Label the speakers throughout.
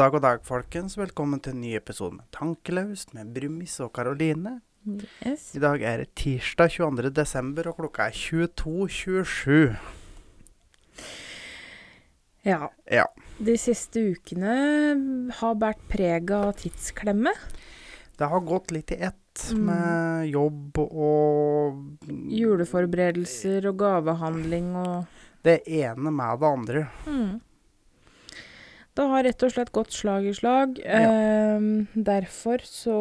Speaker 1: God dag, god dag, folkens. Velkommen til en ny episode med Tankelaust med Brumis og Karoline.
Speaker 2: Yes.
Speaker 1: I dag er det tirsdag 22. desember, og klokka er 22.27.
Speaker 2: Ja.
Speaker 1: Ja.
Speaker 2: De siste ukene har båret preg av tidsklemme.
Speaker 1: Det har gått litt i ett
Speaker 2: Mm.
Speaker 1: med jobb og
Speaker 2: Juleforberedelser og gavehandling og
Speaker 1: det ene med det andre.
Speaker 2: mm. Det har rett og slett gått slag i slag.
Speaker 1: Ja.
Speaker 2: Ehm, derfor så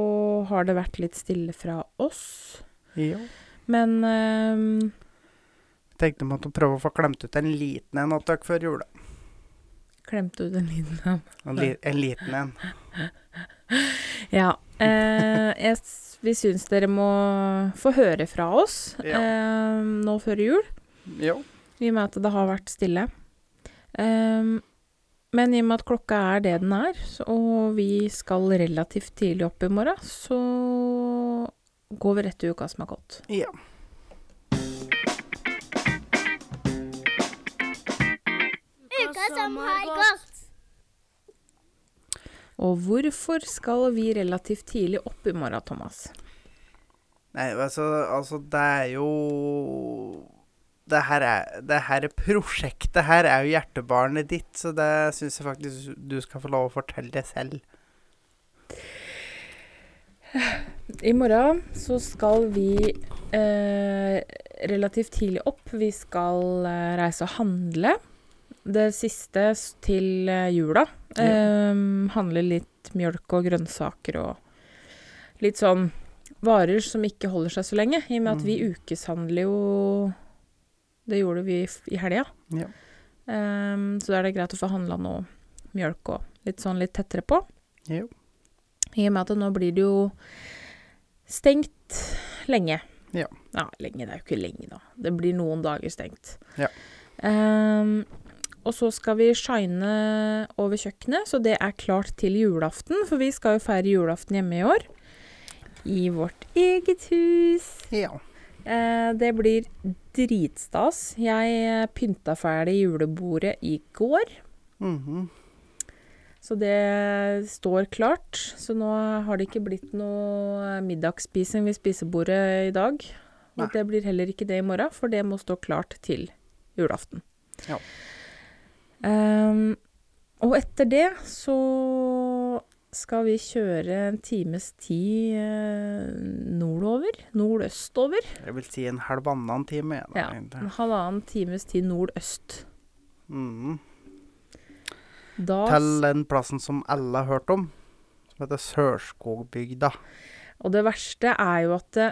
Speaker 2: har det vært litt stille fra oss.
Speaker 1: Ja.
Speaker 2: Men ehm,
Speaker 1: Tenkte vi måtte prøve å få klemt ut en liten en av før jul.
Speaker 2: klemte ut en liten en.
Speaker 1: En, li en liten en.
Speaker 2: Ja. Eh, jeg, vi syns dere må få høre fra oss
Speaker 1: Ja.
Speaker 2: eh, nå før jul.
Speaker 1: Jo.
Speaker 2: I og med at det har vært stille. Ehm, men i og med at klokka er det den er, og vi skal relativt tidlig opp i morgen, så går vi rett til uka som har gått.
Speaker 1: Ja.
Speaker 3: Uka som har gått.
Speaker 2: Og hvorfor skal vi relativt tidlig opp i morgen, Thomas?
Speaker 1: Nei, altså, altså det er jo det her, er, det her prosjektet her er jo hjertebarnet ditt, så det syns jeg faktisk du skal få lov å fortelle det selv.
Speaker 2: I morgen så skal vi eh, relativt tidlig opp. Vi skal eh, reise og handle. Det siste til eh, jula.
Speaker 1: Ja.
Speaker 2: Eh, handle litt mjølk og grønnsaker og litt sånn varer som ikke holder seg så lenge. I og med at vi
Speaker 1: Mm.
Speaker 2: ukeshandler jo Det gjorde vi i helga.
Speaker 1: Ja.
Speaker 2: Um, så da er det greit å få handla noe mjølk og litt sånn litt tettere på.
Speaker 1: Jo.
Speaker 2: I og med at nå blir det jo stengt lenge.
Speaker 1: Ja. ja.
Speaker 2: lenge, det er jo ikke lenge, da. Det blir noen dager stengt.
Speaker 1: Ja.
Speaker 2: Um, og så skal vi shine over kjøkkenet, så det er klart til julaften. For vi skal jo feire julaften hjemme i år. I vårt eget hus.
Speaker 1: Ja.
Speaker 2: Eh, det blir dritstas. Jeg eh, pynta ferdig julebordet i går.
Speaker 1: Mhm.
Speaker 2: Så det står klart. Så nå har det ikke blitt noe middagsspising ved spisebordet i dag. Og
Speaker 1: Nei.
Speaker 2: det blir heller ikke det i morgen, for det må stå klart til julaften.
Speaker 1: Ja.
Speaker 2: Um, og etter det så skal vi kjøre en times tid eh, nordover. Nordøstover.
Speaker 1: Jeg vil si en halvannen time. da,
Speaker 2: Ja,
Speaker 1: egentlig.
Speaker 2: en halvannen times tid nordøst.
Speaker 1: Mm.
Speaker 2: Da
Speaker 1: Til den plassen som alle har hørt om, som heter Sørskogbygda.
Speaker 2: Og det verste er jo at det,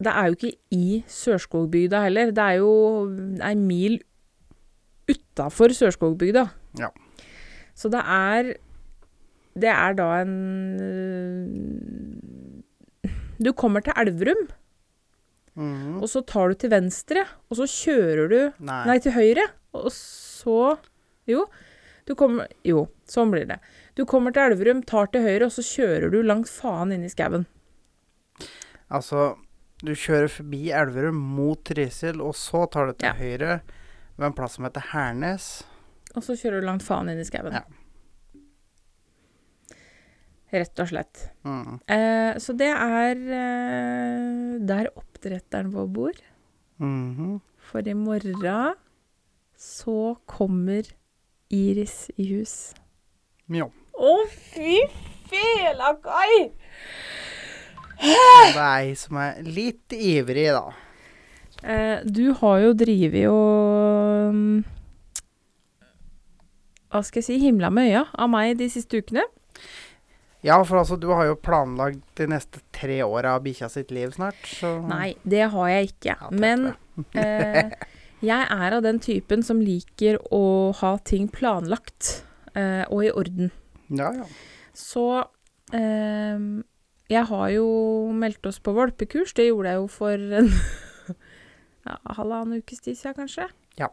Speaker 2: det er jo ikke i Sørskogbygda heller. Det er jo ei mil utafor Sørskogbygda.
Speaker 1: Ja.
Speaker 2: Så det er Det er da en øh, Du kommer til Elverum,
Speaker 1: Mm.
Speaker 2: og så tar du til venstre, og så kjører du
Speaker 1: Nei.
Speaker 2: Nei, til høyre, og så Jo. Du kommer Jo, sånn blir det. Du kommer til Elverum, tar til høyre, og så kjører du langt faen inn i skauen.
Speaker 1: Altså, du kjører forbi Elverum mot Trysil, og så tar du til
Speaker 2: Ja.
Speaker 1: høyre ved en plass som heter Hernes.
Speaker 2: Og så kjører du langt faen inn i skauen.
Speaker 1: Ja.
Speaker 2: Rett og slett.
Speaker 1: Mm.
Speaker 2: Eh, så det er eh, der oppdretteren vår bor.
Speaker 1: Mhm.
Speaker 2: For i morgen så kommer Iris i hus.
Speaker 1: Ja.
Speaker 2: Å, fy fela, Kai!
Speaker 1: Det er ei som er litt ivrig, da.
Speaker 2: Eh, du har jo drevet og mm, Hva skal jeg si himla med øya av meg de siste ukene.
Speaker 1: Ja, for altså, du har jo planlagt de neste tre åra av bikkja sitt liv snart, så
Speaker 2: Nei, det har jeg ikke.
Speaker 1: Ja,
Speaker 2: Men eh, jeg er av den typen som liker å ha ting planlagt eh, og i orden.
Speaker 1: Ja, ja.
Speaker 2: Så eh, jeg har jo meldt oss på valpekurs. Det gjorde jeg jo for en ja, halvannen ukes tid siden, kanskje.
Speaker 1: Ja.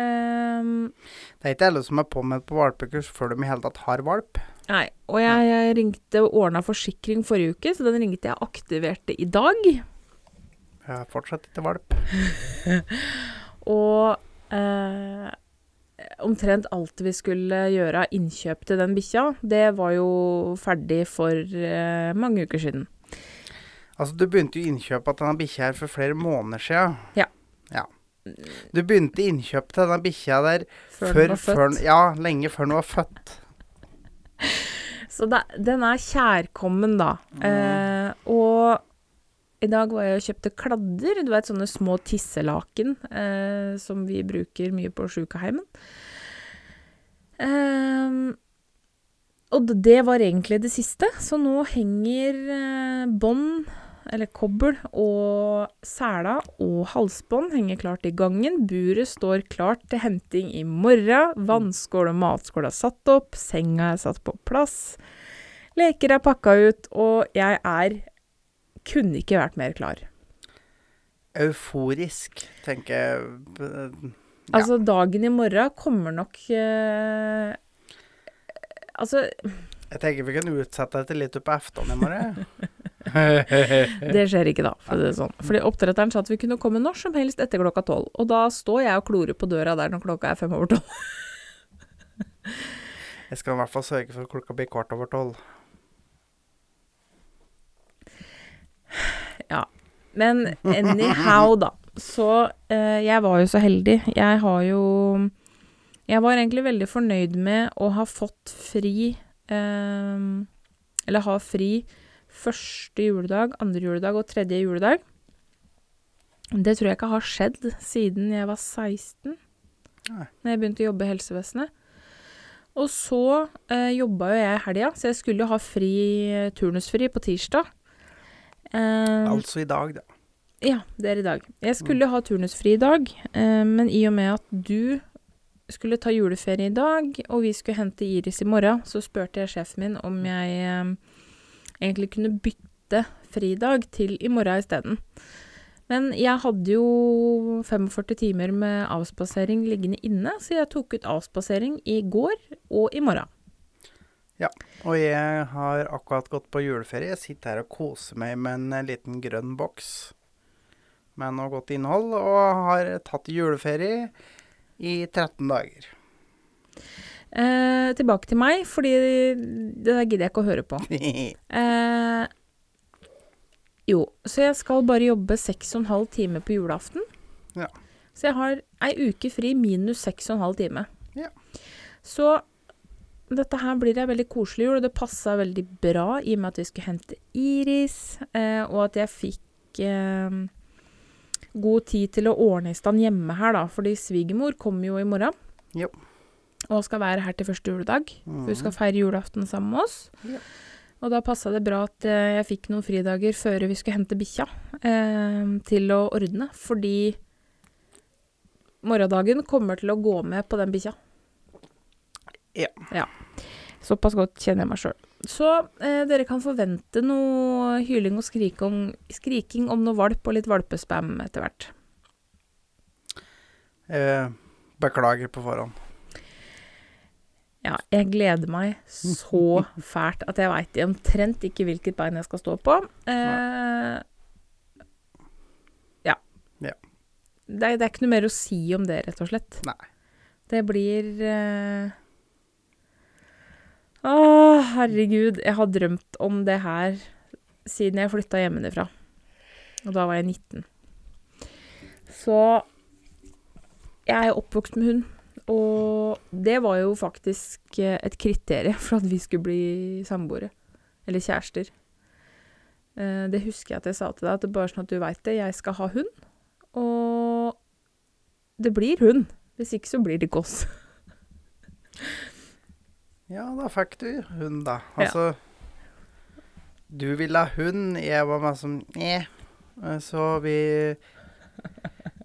Speaker 2: Ehm,
Speaker 1: Det er ikke alle som er påmeldt på valpekurs før de i hele tatt har valp.
Speaker 2: Nei, og jeg, jeg ringte og ordna forsikring forrige uke, så den ringte jeg og aktiverte i dag.
Speaker 1: Jeg har fortsatt ikke valp.
Speaker 2: Og eh, omtrent alt vi skulle gjøre av innkjøp til den bikkja, det var jo ferdig for eh, mange uker siden.
Speaker 1: Altså, du begynte jo innkjøp av denne bikkja her for flere måneder siden.
Speaker 2: Ja.
Speaker 1: ja. Du begynte innkjøp til denne bikkja der
Speaker 2: Før,
Speaker 1: før,
Speaker 2: den var født.
Speaker 1: før Ja, lenge før den var født.
Speaker 2: Så da, den er kjærkommen, da. Eh, og i dag var jeg og kjøpte kladder. Du vet sånne små tisselaken eh, som vi bruker mye på sjukeheimen. Eh, og det var egentlig det siste, så nå henger eh, bånd, eller kobbel, og sela og halsbånd henger klart i gangen. Buret står klart til henting i morgen. Vannskål og matskål er satt opp. Senga er satt på plass. Leker er pakka ut, og jeg er Kunne ikke vært mer klar.
Speaker 1: Euforisk, tenker jeg. Ja.
Speaker 2: Altså, dagen i morgen kommer nok eh, Altså,
Speaker 1: Jeg tenker vi kan utsette dette litt på aften i morgen.
Speaker 2: det skjer ikke da, for det er sånn. Fordi oppdretteren sa at vi kunne komme når som helst etter klokka tolv. Og da står jeg og klorer på døra der når klokka er fem over tolv.
Speaker 1: Jeg skal i hvert fall sørge for at klokka blir kvart over tolv.
Speaker 2: Men anyhow, da. Så eh, jeg var jo så heldig. Jeg har jo Jeg var egentlig veldig fornøyd med å ha fått fri eh, Eller ha fri første juledag, andre juledag og tredje juledag. Det tror jeg ikke har skjedd siden jeg var 16,
Speaker 1: Nei.
Speaker 2: når jeg begynte å jobbe i helsevesenet. Og så eh, jobba jo jeg i helga, så jeg skulle jo ha fri, turnusfri på tirsdag. Eh,
Speaker 1: Altså i dag, da.
Speaker 2: ja, det er i dag. Jeg skulle ha turnusfri i dag, eh, men i og med at du skulle ta juleferie i dag, og vi skulle hente Iris i morgen, så spurte jeg sjefen min om jeg eh, egentlig kunne bytte fridag til i morgen isteden. Men jeg hadde jo 45 timer med avspasering liggende inne, så jeg tok ut avspasering i går og i morgen.
Speaker 1: Ja, Og jeg har akkurat gått på juleferie. Jeg sitter her og koser meg med en eh, liten grønn boks med noe godt innhold, og har tatt juleferie i 13 dager.
Speaker 2: Eh, tilbake til meg, fordi det der gidder jeg ikke å høre på. Eh, jo, så jeg skal bare jobbe seks og en halv time på julaften.
Speaker 1: Ja.
Speaker 2: Så jeg har ei uke fri minus seks og en halv time.
Speaker 1: Ja.
Speaker 2: Så dette her blir ei veldig koselig jul, og det passa veldig bra i og med at vi skulle hente Iris, eh, og at jeg fikk eh, god tid til å ordne i stand hjemme her, da, fordi svigermor kommer jo i morgen.
Speaker 1: Jo.
Speaker 2: Og skal være her til første juledag.
Speaker 1: Mm.
Speaker 2: Hun skal feire julaften sammen med oss.
Speaker 1: Ja.
Speaker 2: Og da passa det bra at eh, jeg fikk noen fridager før vi skulle hente bikkja, eh, til å ordne. Fordi morgendagen kommer til å gå med på den bikkja.
Speaker 1: Ja.
Speaker 2: Såpass godt kjenner jeg meg sjøl. Så eh, dere kan forvente noe hyling og skriking skriking om noe valp og litt valpespam etter hvert.
Speaker 1: Eh, beklager på forhånd.
Speaker 2: Ja, jeg gleder meg så fælt at jeg veit omtrent ikke hvilket bein jeg skal stå på. Eh, ja.
Speaker 1: Ja.
Speaker 2: Det, er- det er ikke noe mer å si om det, rett og slett.
Speaker 1: Nei.
Speaker 2: Det blir eh... Å, herregud. Jeg har drømt om det her siden jeg flytta hjemmefra. Og da var jeg 19. Så jeg er oppvokst med hund. Og det var jo faktisk eh, et kriterium for at vi skulle bli samboere. Eller kjærester. Eh, Det husker jeg at jeg sa til deg, at det bare sånn at du veit det, jeg skal ha hund. Og det blir hund. Hvis ikke så blir det ikke.
Speaker 1: Ja, da fikk du hund, da.
Speaker 2: Ja.
Speaker 1: Altså Du ville ha hund, jeg var meg som eh. Så vi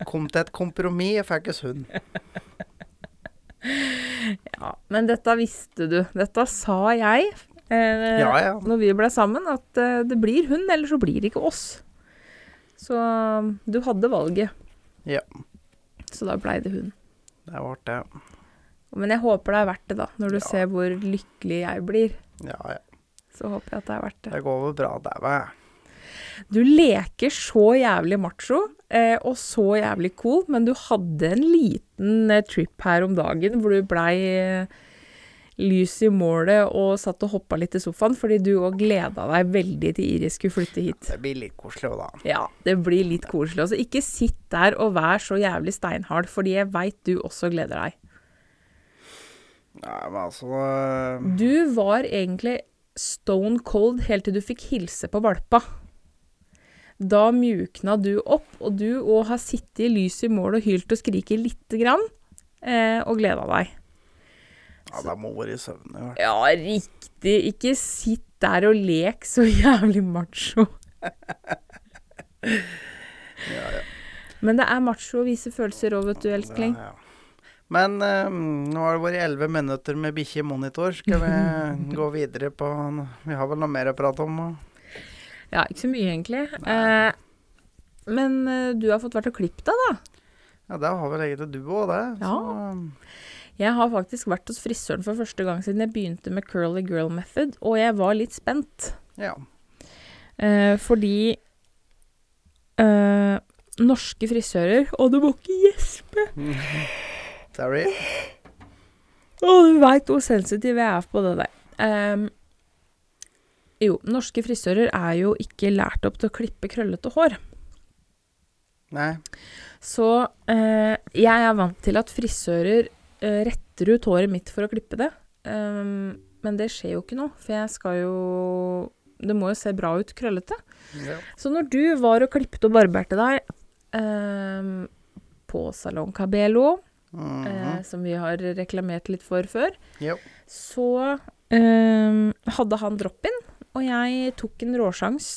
Speaker 1: kom til et kompromiss, og fikk oss hund.
Speaker 2: Ja, men dette visste du. Dette sa jeg eh,
Speaker 1: Ja, ja.
Speaker 2: når vi ble sammen, at eh, det blir hun, eller så blir det ikke oss. Så du hadde valget.
Speaker 1: Ja.
Speaker 2: Så da blei det hun.
Speaker 1: Det ble det.
Speaker 2: Men jeg håper det er verdt det, da. Når du
Speaker 1: Ja.
Speaker 2: ser hvor lykkelig jeg blir,
Speaker 1: Ja, ja.
Speaker 2: så håper jeg at det er verdt det.
Speaker 1: Det går vel bra, der, va?
Speaker 2: Du leker så jævlig macho eh, og så jævlig cool, men du hadde en liten eh, trip her om dagen hvor du blei eh, lys i målet og satt og hoppa litt i sofaen, fordi du òg gleda deg veldig til Iris skulle flytte hit.
Speaker 1: Det blir litt koselig òg, da.
Speaker 2: Ja, det blir litt koselig. Også. ikke sitt der og vær så jævlig steinhard, fordi jeg veit du også gleder deg.
Speaker 1: Nei, men altså øh,
Speaker 2: Du var egentlig stone cold helt til du fikk hilse på valpa. Da mjukna du opp, og du òg har sittet i lys i mål og hylt og skriket lite grann, eh, og gleda deg.
Speaker 1: Ja, det må være i søvne.
Speaker 2: Ja, riktig. Ikke sitt der og lek så jævlig macho.
Speaker 1: Ja, ja.
Speaker 2: Men det er macho å vise følelser òg, vet du, elskling.
Speaker 1: Ja, ja. Men øh, nå har det vært elleve minutter med bikkje i monitor. Skal vi gå videre på Vi har vel noe mer å prate om? og-
Speaker 2: Ja, ikke så mye, egentlig. Eh, men eh, du har fått vært og klippet deg, da.
Speaker 1: Ja, det har vel egentlig du òg, det.
Speaker 2: Ja. Jeg har faktisk vært hos frisøren for første gang siden jeg begynte med curly girl method, og jeg var litt spent.
Speaker 1: ja.
Speaker 2: Eh, fordi eh, norske frisører Og du må ikke gjespe!
Speaker 1: Sorry.
Speaker 2: Å, du veit hvor sensitiv jeg er på det der. Ehm, jo, norske frisører er jo ikke lært opp til å klippe krøllete hår.
Speaker 1: Nei.
Speaker 2: Så eh, jeg er vant til at frisører eh, retter ut håret mitt for å klippe det. Um, men det skjer jo ikke nå, for jeg skal jo Det må jo se bra ut krøllete.
Speaker 1: Ja.
Speaker 2: Så når du var og klippet og barberte deg um, på Salon Cabello,
Speaker 1: Mhm.
Speaker 2: eh, som vi har reklamert litt for før,
Speaker 1: Jo.
Speaker 2: så um, hadde han drop-in, og jeg tok en råsjans.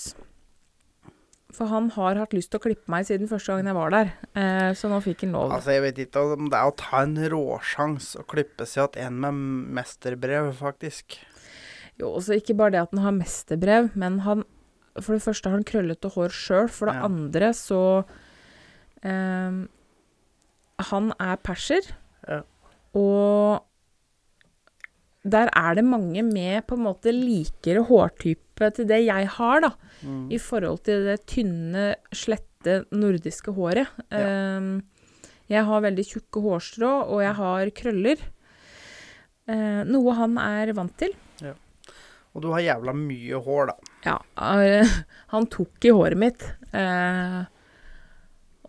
Speaker 2: For han har hatt lyst til å klippe meg siden første gangen jeg var der, eh, så nå fikk han lov.
Speaker 1: Altså, jeg vet ikke om det er å ta en råsjans og klippe seg at en med mesterbrev, faktisk.
Speaker 2: Jo, så ikke bare det at han har mesterbrev, men han For det første har han krøllete hår sjøl, for det
Speaker 1: Ja.
Speaker 2: andre så eh, Han er perser,
Speaker 1: Ja.
Speaker 2: og der er det mange med på en måte likere hårtype til det jeg har, da.
Speaker 1: Mm.
Speaker 2: I forhold til det tynne, slette nordiske håret.
Speaker 1: Ja.
Speaker 2: Um, jeg har veldig tjukke hårstrå, og jeg har krøller. Uh, noe han er vant til.
Speaker 1: Og du har jævla mye hår, da.
Speaker 2: Ja, eh, han tok i håret mitt. Uh,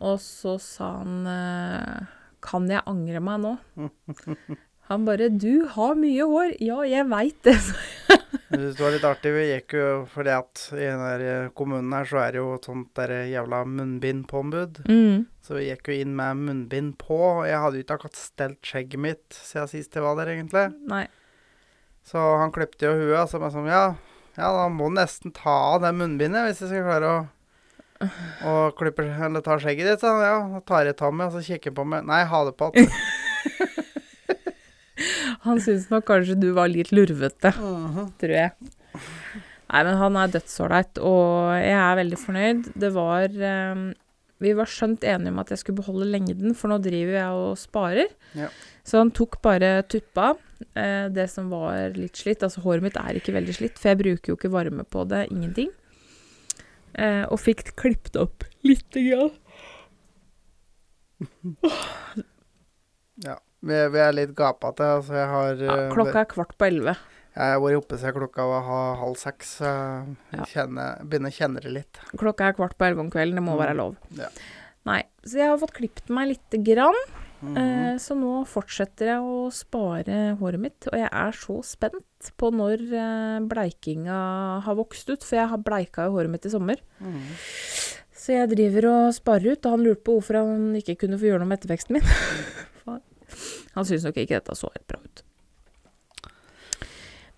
Speaker 2: og så sa han eh, Kan jeg angre meg nå? Han bare 'Du har mye hår.' Ja, jeg veit det.
Speaker 1: Det var litt artig. Vi gikk jo fordi at i den der eh, kommunen her så er det jo et sånt der jævla munnbindpåbud.
Speaker 2: Mm.
Speaker 1: Så vi gikk jo inn med munnbind på. og Jeg hadde jo ikke akkurat stelt skjegget mitt siden sist jeg var der, egentlig.
Speaker 2: Nei.
Speaker 1: Så han klipte jo huet, så bare sånn Ja, ja, da må du nesten ta av det munnbindet hvis jeg skal klare å og klipper, eller ta skjegget ditt. Så ja, da tar jeg ta med, og så kikker han på meg. Nei, ha det på igjen.
Speaker 2: Han syns nok kanskje du var litt lurvete, tror jeg. Nei, men han er dødsålreit, og jeg er veldig fornøyd. Det var um, Vi var skjønt enige om at jeg skulle beholde lengden, for nå driver jeg og sparer.
Speaker 1: Ja.
Speaker 2: Så han tok bare tuppa, eh, det som var litt slitt. Altså håret mitt er ikke veldig slitt, for jeg bruker jo ikke varme på det, ingenting. Eh, og fikk klippet opp lite grann.
Speaker 1: Ja. Vi, vi er litt gapete. Altså, jeg har
Speaker 2: Ja,
Speaker 1: eh,
Speaker 2: klokka er kvart på elleve.
Speaker 1: Jeg har vært oppe siden klokka var halv seks. så Jeg kjenner, begynner å kjenne det litt.
Speaker 2: Klokka er kvart på elleve om kvelden, det må
Speaker 1: Mm.
Speaker 2: være lov.
Speaker 1: Ja.
Speaker 2: Nei, så jeg har fått klippet meg lite grann.
Speaker 1: Mhm.
Speaker 2: Eh, så nå fortsetter jeg å spare håret mitt, og jeg er så spent på når eh, bleikinga har vokst ut, for jeg har bleika jo håret mitt i sommer.
Speaker 1: Mhm.
Speaker 2: Så jeg driver og sparer ut, og han lurte på hvorfor han ikke kunne få gjøre noe med etterveksten min. Han syns nok ikke dette så helt bra ut.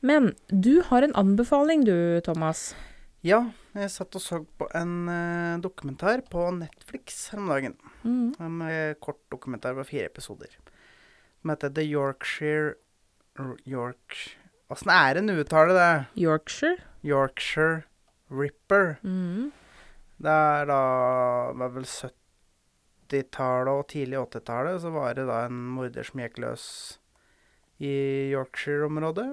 Speaker 2: Men du har en anbefaling du, Thomas.
Speaker 1: Ja, jeg satt og så på en uh, dokumentar på Netflix her om dagen.
Speaker 2: Mm.
Speaker 1: En uh, kort dokumentar på fire episoder. Som heter The Yorkshire York... Åssen er det en uttale det?
Speaker 2: Yorkshire.
Speaker 1: Yorkshire Ripper.
Speaker 2: Mm.
Speaker 1: Det er da det var vel 70-tallet og tidlig 80-tallet, så var det da en morder som gikk løs i Yorkshire-området.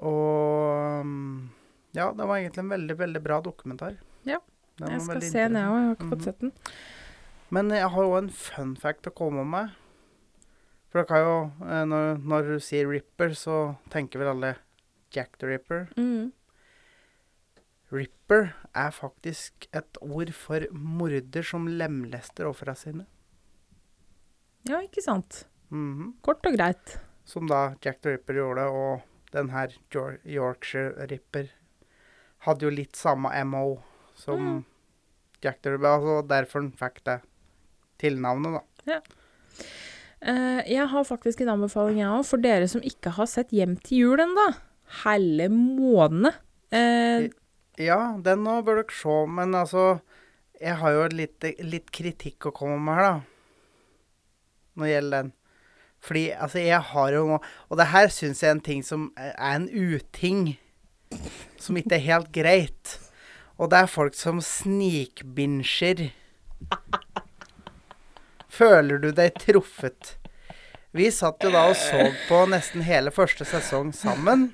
Speaker 1: Og mm, ja, det var egentlig en veldig, veldig bra dokumentar.
Speaker 2: Ja.
Speaker 1: Den
Speaker 2: Jeg skal se den, jeg òg. Jeg har ikke
Speaker 1: Mhm.
Speaker 2: fått sett den.
Speaker 1: Men jeg har òg en fun fact å komme med. For dere kan jo, eh, når, når du sier Ripper, så tenker vel alle Jack the Ripper.
Speaker 2: Mm.
Speaker 1: Ripper er faktisk et ord for morder som lemlester ofra sine.
Speaker 2: Ja, ikke sant.
Speaker 1: Mm -hmm.
Speaker 2: Kort og greit.
Speaker 1: Som da Jack the Ripper gjorde, og den her Yorkshire Ripper hadde jo litt samme MO som
Speaker 2: Mm.
Speaker 1: Jack the Ripper. Altså derfor han fikk det tilnavnet, da.
Speaker 2: Eh, jeg har faktisk en anbefaling, jeg òg, for dere som ikke har sett Hjem til jul ennå. Helle måne. Eh,
Speaker 1: Ja, den nå bør dere se, men altså Jeg har jo litt, litt kritikk å komme med her, da. Når det gjelder den. Fordi altså, jeg har jo nå Og det her syns jeg er en ting som er en uting. Som ikke er helt greit. Og det er folk som snikbinsjer. Føler du deg truffet? Vi satt jo da og så på nesten hele første sesong sammen.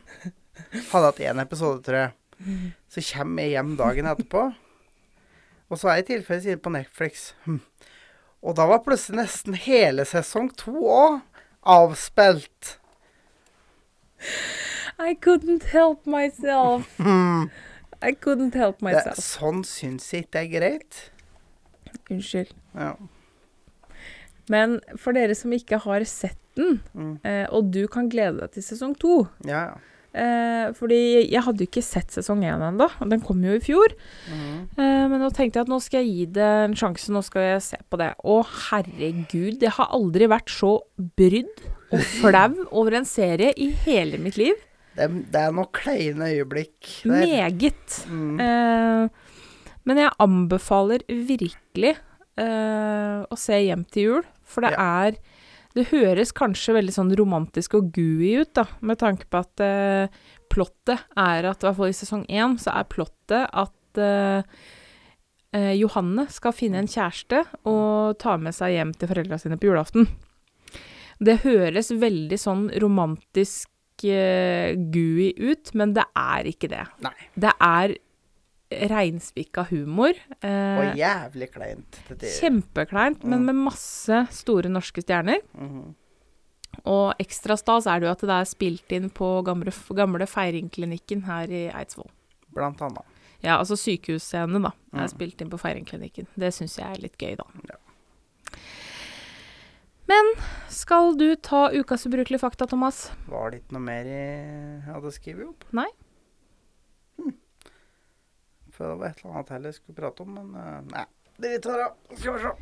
Speaker 1: Hadde hatt én episode, tror jeg. Så kommer jeg hjem dagen etterpå. Og så er jeg tilfeldigvis inne på Netflix. Hm. Og da var plutselig nesten hele sesong to òg avspilt.
Speaker 2: I couldn't help myself.
Speaker 1: Hm.
Speaker 2: I couldn't help
Speaker 1: Det,
Speaker 2: myself.
Speaker 1: sånn syns jeg ikke er greit.
Speaker 2: Unnskyld.
Speaker 1: Ja.
Speaker 2: Men for dere som ikke har sett den,
Speaker 1: Mm.
Speaker 2: eh, og du kan glede deg til sesong to
Speaker 1: Ja, ja.
Speaker 2: Eh, Fordi jeg hadde jo ikke sett sesong én ennå, den kom jo i fjor.
Speaker 1: Mm.
Speaker 2: Eh, men nå tenkte jeg at nå skal jeg gi det en sjanse, nå skal jeg se på det. Å herregud, jeg har aldri vært så brydd og flau over en serie i hele mitt liv.
Speaker 1: Det, det er noen kleine øyeblikk der.
Speaker 2: Meget.
Speaker 1: Mm.
Speaker 2: Eh, men jeg anbefaler virkelig eh, å se Hjem til jul, for det er Det høres kanskje veldig sånn romantisk og gooey ut, da, med tanke på at eh, plottet er at, i hvert fall i sesong én, så er plottet at eh, eh, Johanne skal finne en kjæreste og ta med seg hjem til foreldra sine på julaften. Det høres veldig sånn romantisk eh, gooey ut, men det er ikke det.
Speaker 1: Nei.
Speaker 2: Det er reinspikka humor. Eh,
Speaker 1: Og jævlig kleint.
Speaker 2: Kjempekleint, mm. men
Speaker 1: Mm.
Speaker 2: med masse store norske stjerner.
Speaker 1: Mhm.
Speaker 2: Og ekstra stas er det jo at det er spilt inn på gamle, gamle Feiringklinikken her i Eidsvoll.
Speaker 1: Blant annet.
Speaker 2: Ja, altså sykehusscene, da, er
Speaker 1: Mm.
Speaker 2: spilt inn på Feiringklinikken. Det syns jeg er litt gøy, da.
Speaker 1: Ja.
Speaker 2: Men skal du ta ukas ubrukelige fakta, Thomas?
Speaker 1: Var det ikke noe mer jeg hadde skrevet opp?
Speaker 2: Nei.
Speaker 1: For det var et eller annet heller jeg skulle prate om, men uh, nei. Drit i det. Skal vi se.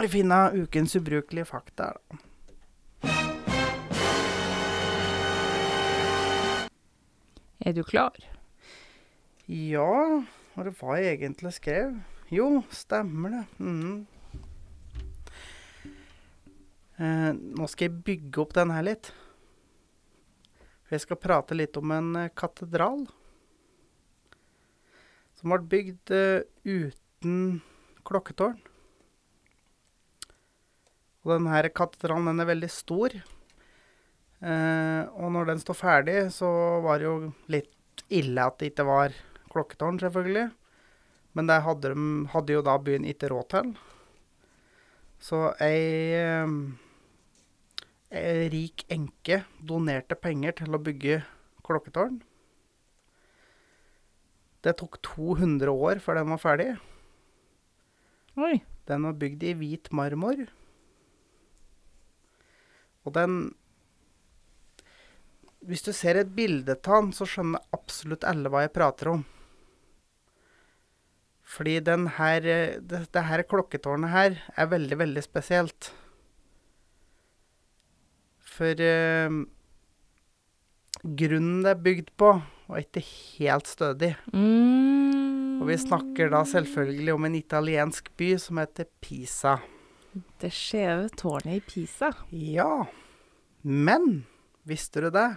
Speaker 1: Vi finner ukens ubrukelige fakta her, da.
Speaker 2: Er du klar?
Speaker 1: Ja, hva det var jeg egentlig skrev? Jo, stemmer det. Mm. Eh, nå skal jeg bygge opp den her litt. Jeg skal prate litt om en eh, katedral. Som ble bygd eh, uten klokketårn. Og denne katedralen den er veldig stor. Eh, og når den står ferdig, så var det jo litt ille at det ikke var klokketårn, selvfølgelig. Men det hadde, de, hadde jo da byen ikke råd til. Så ei, eh, ei rik enke donerte penger til å bygge klokketårn. Det tok 200 år før den var ferdig.
Speaker 2: Oi.
Speaker 1: Den var bygd i hvit marmor. Og den Hvis du ser et bilde av den, så skjønner absolutt alle hva jeg prater om. Fordi den her det, det her klokketårnet her er veldig, veldig spesielt. For eh, grunnen det er bygd på, var ikke helt stødig.
Speaker 2: Mm.
Speaker 1: Og vi snakker da selvfølgelig om en italiensk by som heter Pisa.
Speaker 2: Det skjeve tårnet i Pisa.
Speaker 1: Ja, men visste du det?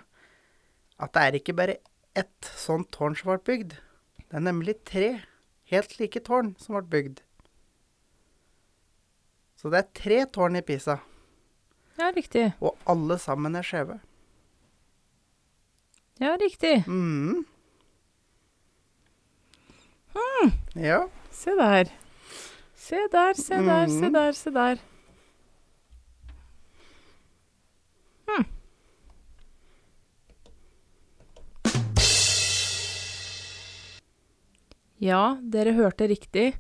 Speaker 1: At det er ikke bare ett sånt tårn som ble bygd. Det er nemlig tre helt like tårn som ble bygd. Så det er tre tårn i Pisa,
Speaker 2: Ja, riktig.
Speaker 1: og alle sammen er skjeve.
Speaker 2: Ja, riktig.
Speaker 1: Mhm. Ja,
Speaker 2: Se der. Se der, se der, se
Speaker 1: Mhm.
Speaker 2: der, se der. Hm. Ja, dere hørte riktig.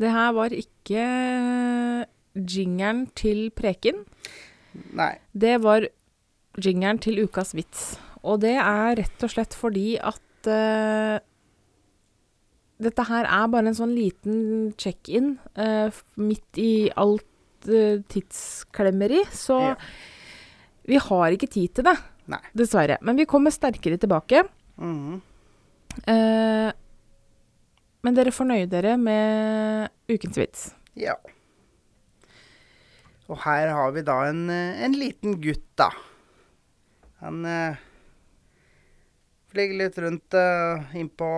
Speaker 2: Det her var ikke jingeren til Preken.
Speaker 1: Nei.
Speaker 2: Det var jingeren til ukas vits. Og det er rett og slett fordi at uh, dette her er bare en sånn liten check-in uh, midt i alt uh, tidsklemmeri. Så
Speaker 1: Ja.
Speaker 2: vi har ikke tid til det,
Speaker 1: Nei.
Speaker 2: dessverre. Men vi kommer sterkere tilbake. Eh, men dere får nøye dere med ukens vits.
Speaker 1: Ja. Og her har vi da en, eh, en liten gutt, da. Han eh, flyger litt rundt uh, innpå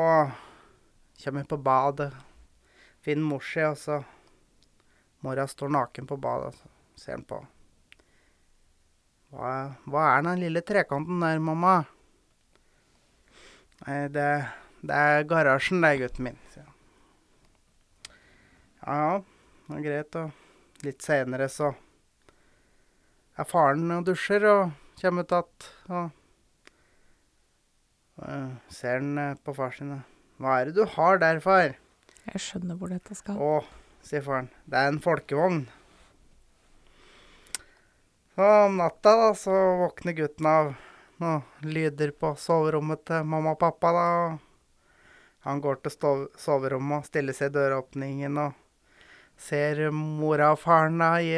Speaker 1: Kommer på badet. Finner mor si, og så Mora står naken på badet, og ser han på. Hva, hva er den lille trekanten der, mamma? Nei, det, det er garasjen, det, gutten min. Ja, ja. Det er greit. Og litt senere så er faren og dusjer og kommer ut att. Eh, ser han eh, på far sin. Hva er det du har der, far?
Speaker 2: Jeg skjønner hvor dette skal.
Speaker 1: Å, sier faren. Det er en folkevogn. Så om natta da, så våkner gutten av noen lyder på soverommet til mamma og pappa. da. Han går til stov soverommet og stiller seg i døråpningen og ser mora og faren da i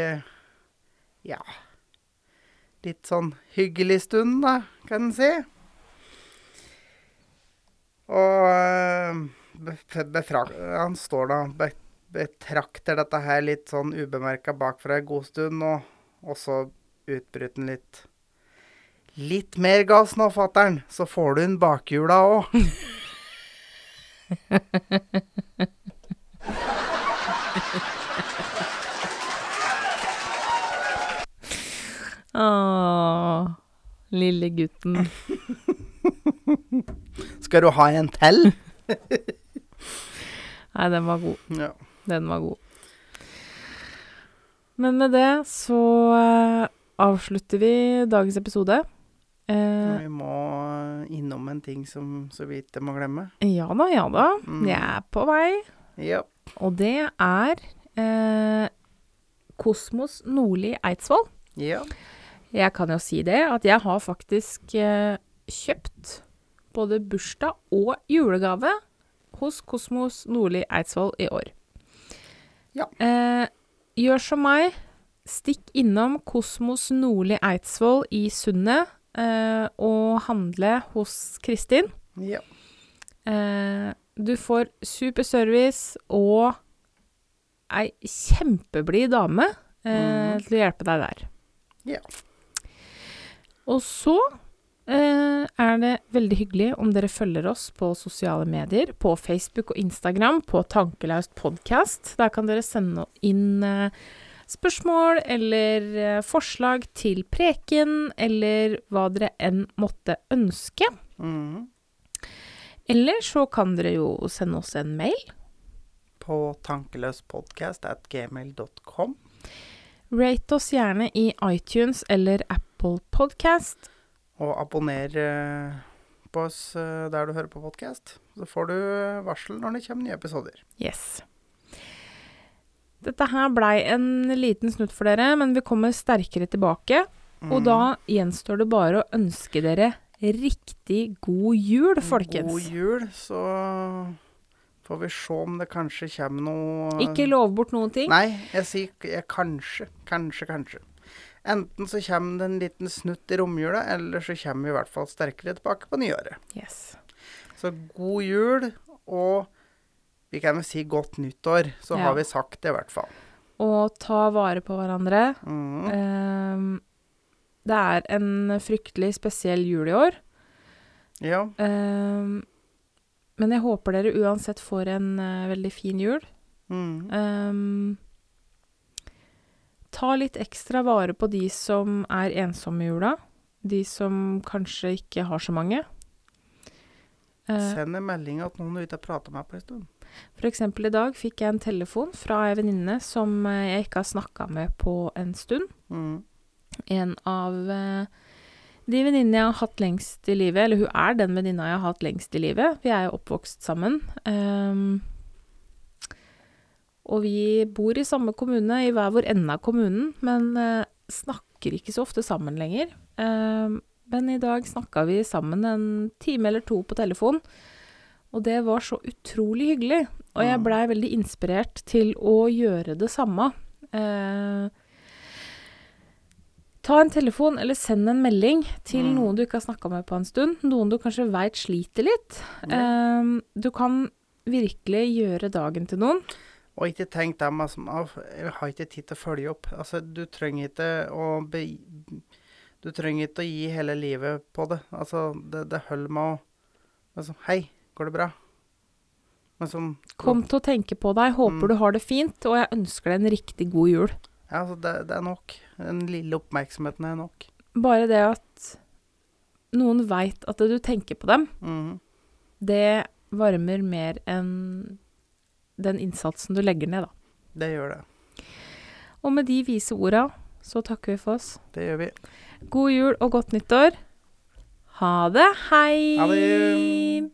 Speaker 1: ja litt sånn hyggelig stund, da, kan en si. Og eh, han står da be betrakter dette her litt sånn ubemerka bakfra en god stund, og, og så utbryter han litt. Litt mer gass nå, fatter'n, så får du en bakhjula òg.
Speaker 2: Åh, lille gutten.
Speaker 1: Skal du ha en til?
Speaker 2: Nei, den var god.
Speaker 1: Ja.
Speaker 2: Den var god. Men med det så eh, avslutter vi dagens episode. Eh,
Speaker 1: Vi må innom en ting som så vidt jeg må glemme.
Speaker 2: ja da, ja da.
Speaker 1: Mm.
Speaker 2: Jeg er på vei.
Speaker 1: Ja.
Speaker 2: Og det er eh, Kosmos Nordli Eidsvoll.
Speaker 1: ja.
Speaker 2: Jeg kan jo si det, at jeg har faktisk eh, kjøpt både bursdag og julegave hos Kosmos Nordli Eidsvoll i år.
Speaker 1: Ja.
Speaker 2: Eh, gjør som meg. Stikk innom Kosmos Nordli Eidsvoll i Sundet eh, og handle hos Kristin.
Speaker 1: Ja.
Speaker 2: Eh, du får super service og ei kjempeblid dame eh,
Speaker 1: mm.
Speaker 2: til å hjelpe deg der.
Speaker 1: Ja.
Speaker 2: Og så er det veldig hyggelig om dere følger oss på sosiale medier, på Facebook og Instagram, på Tankelaust podkast. Der kan dere sende inn eh, spørsmål eller eh, forslag til preken, eller hva dere enn måtte ønske.
Speaker 1: Mm.
Speaker 2: Eller så kan dere jo sende oss en mail.
Speaker 1: På tankeløspodcast.gmail.com
Speaker 2: Rate oss gjerne i iTunes eller Apple Podcast.
Speaker 1: Og abonner på oss eh, der du hører på podkast. Så får du eh, varsel når det kommer nye episoder.
Speaker 2: Yes. Dette her blei en liten snutt for dere, men vi kommer sterkere tilbake. Og
Speaker 1: Mhm.
Speaker 2: da gjenstår det bare å ønske dere riktig god jul, folkens.
Speaker 1: God jul, så får vi se om det kanskje kommer noe
Speaker 2: Ikke lov bort noen ting.
Speaker 1: Nei, jeg sier jeg, kanskje, kanskje, kanskje. Enten så kommer det en liten snutt i romjula, eller så kommer vi i hvert fall sterkere tilbake på nyåret.
Speaker 2: Yes.
Speaker 1: Så god jul, og vi kan vel si godt nyttår. Så
Speaker 2: Ja.
Speaker 1: har vi sagt det, i hvert fall.
Speaker 2: Og ta vare på hverandre.
Speaker 1: Mm.
Speaker 2: Um, det er en fryktelig spesiell jul i år.
Speaker 1: Ja.
Speaker 2: Um, men jeg håper dere uansett får en uh, veldig fin jul.
Speaker 1: Mm.
Speaker 2: Ehm, ta litt ekstra vare på de som er ensomme i jula. De som kanskje ikke har så mange. Eh,
Speaker 1: Send en melding at noen er ute og prater med på en stund.
Speaker 2: Eksempel i dag fikk jeg en telefon fra ei venninne som eh, jeg ikke har snakka med på en stund.
Speaker 1: Mm.
Speaker 2: En av eh, de venninnene jeg har hatt lengst i livet, eller hun er den venninna jeg har hatt lengst i livet. Vi er jo oppvokst sammen. Ehm, og vi bor i samme kommune, i hver vår ende av kommunen, men eh, snakker ikke så ofte sammen lenger. Ehm, men i dag snakka vi sammen en time eller to på telefon, og det var så utrolig hyggelig. Og jeg
Speaker 1: Mm.
Speaker 2: blei veldig inspirert til å gjøre det samme. Eh, ta en telefon eller send en melding til
Speaker 1: Mm.
Speaker 2: noen du ikke har snakka med på en stund. Noen du kanskje veit sliter litt. Eh, du kan virkelig gjøre dagen til noen.
Speaker 1: Og ikke tenk dem som Jeg har ikke tid til å følge opp. Altså, du trenger ikke å be, Du trenger ikke å gi hele livet på det. Altså, det, det holder med å altså, Hei, går det bra? Men som
Speaker 2: Kom til å tenke på deg. Håper
Speaker 1: Mm.
Speaker 2: du har det fint, og jeg ønsker deg en riktig god jul.
Speaker 1: Ja, altså, det, det er nok. Den lille oppmerksomheten er nok.
Speaker 2: Bare det at noen veit at du tenker på dem,
Speaker 1: mm.
Speaker 2: det varmer mer enn den innsatsen du legger ned, da.
Speaker 1: Det gjør det.
Speaker 2: Og med de vise orda så takker vi for oss.
Speaker 1: Det gjør vi.
Speaker 2: God jul og godt nyttår. Ha det. Hei!
Speaker 1: Ha det.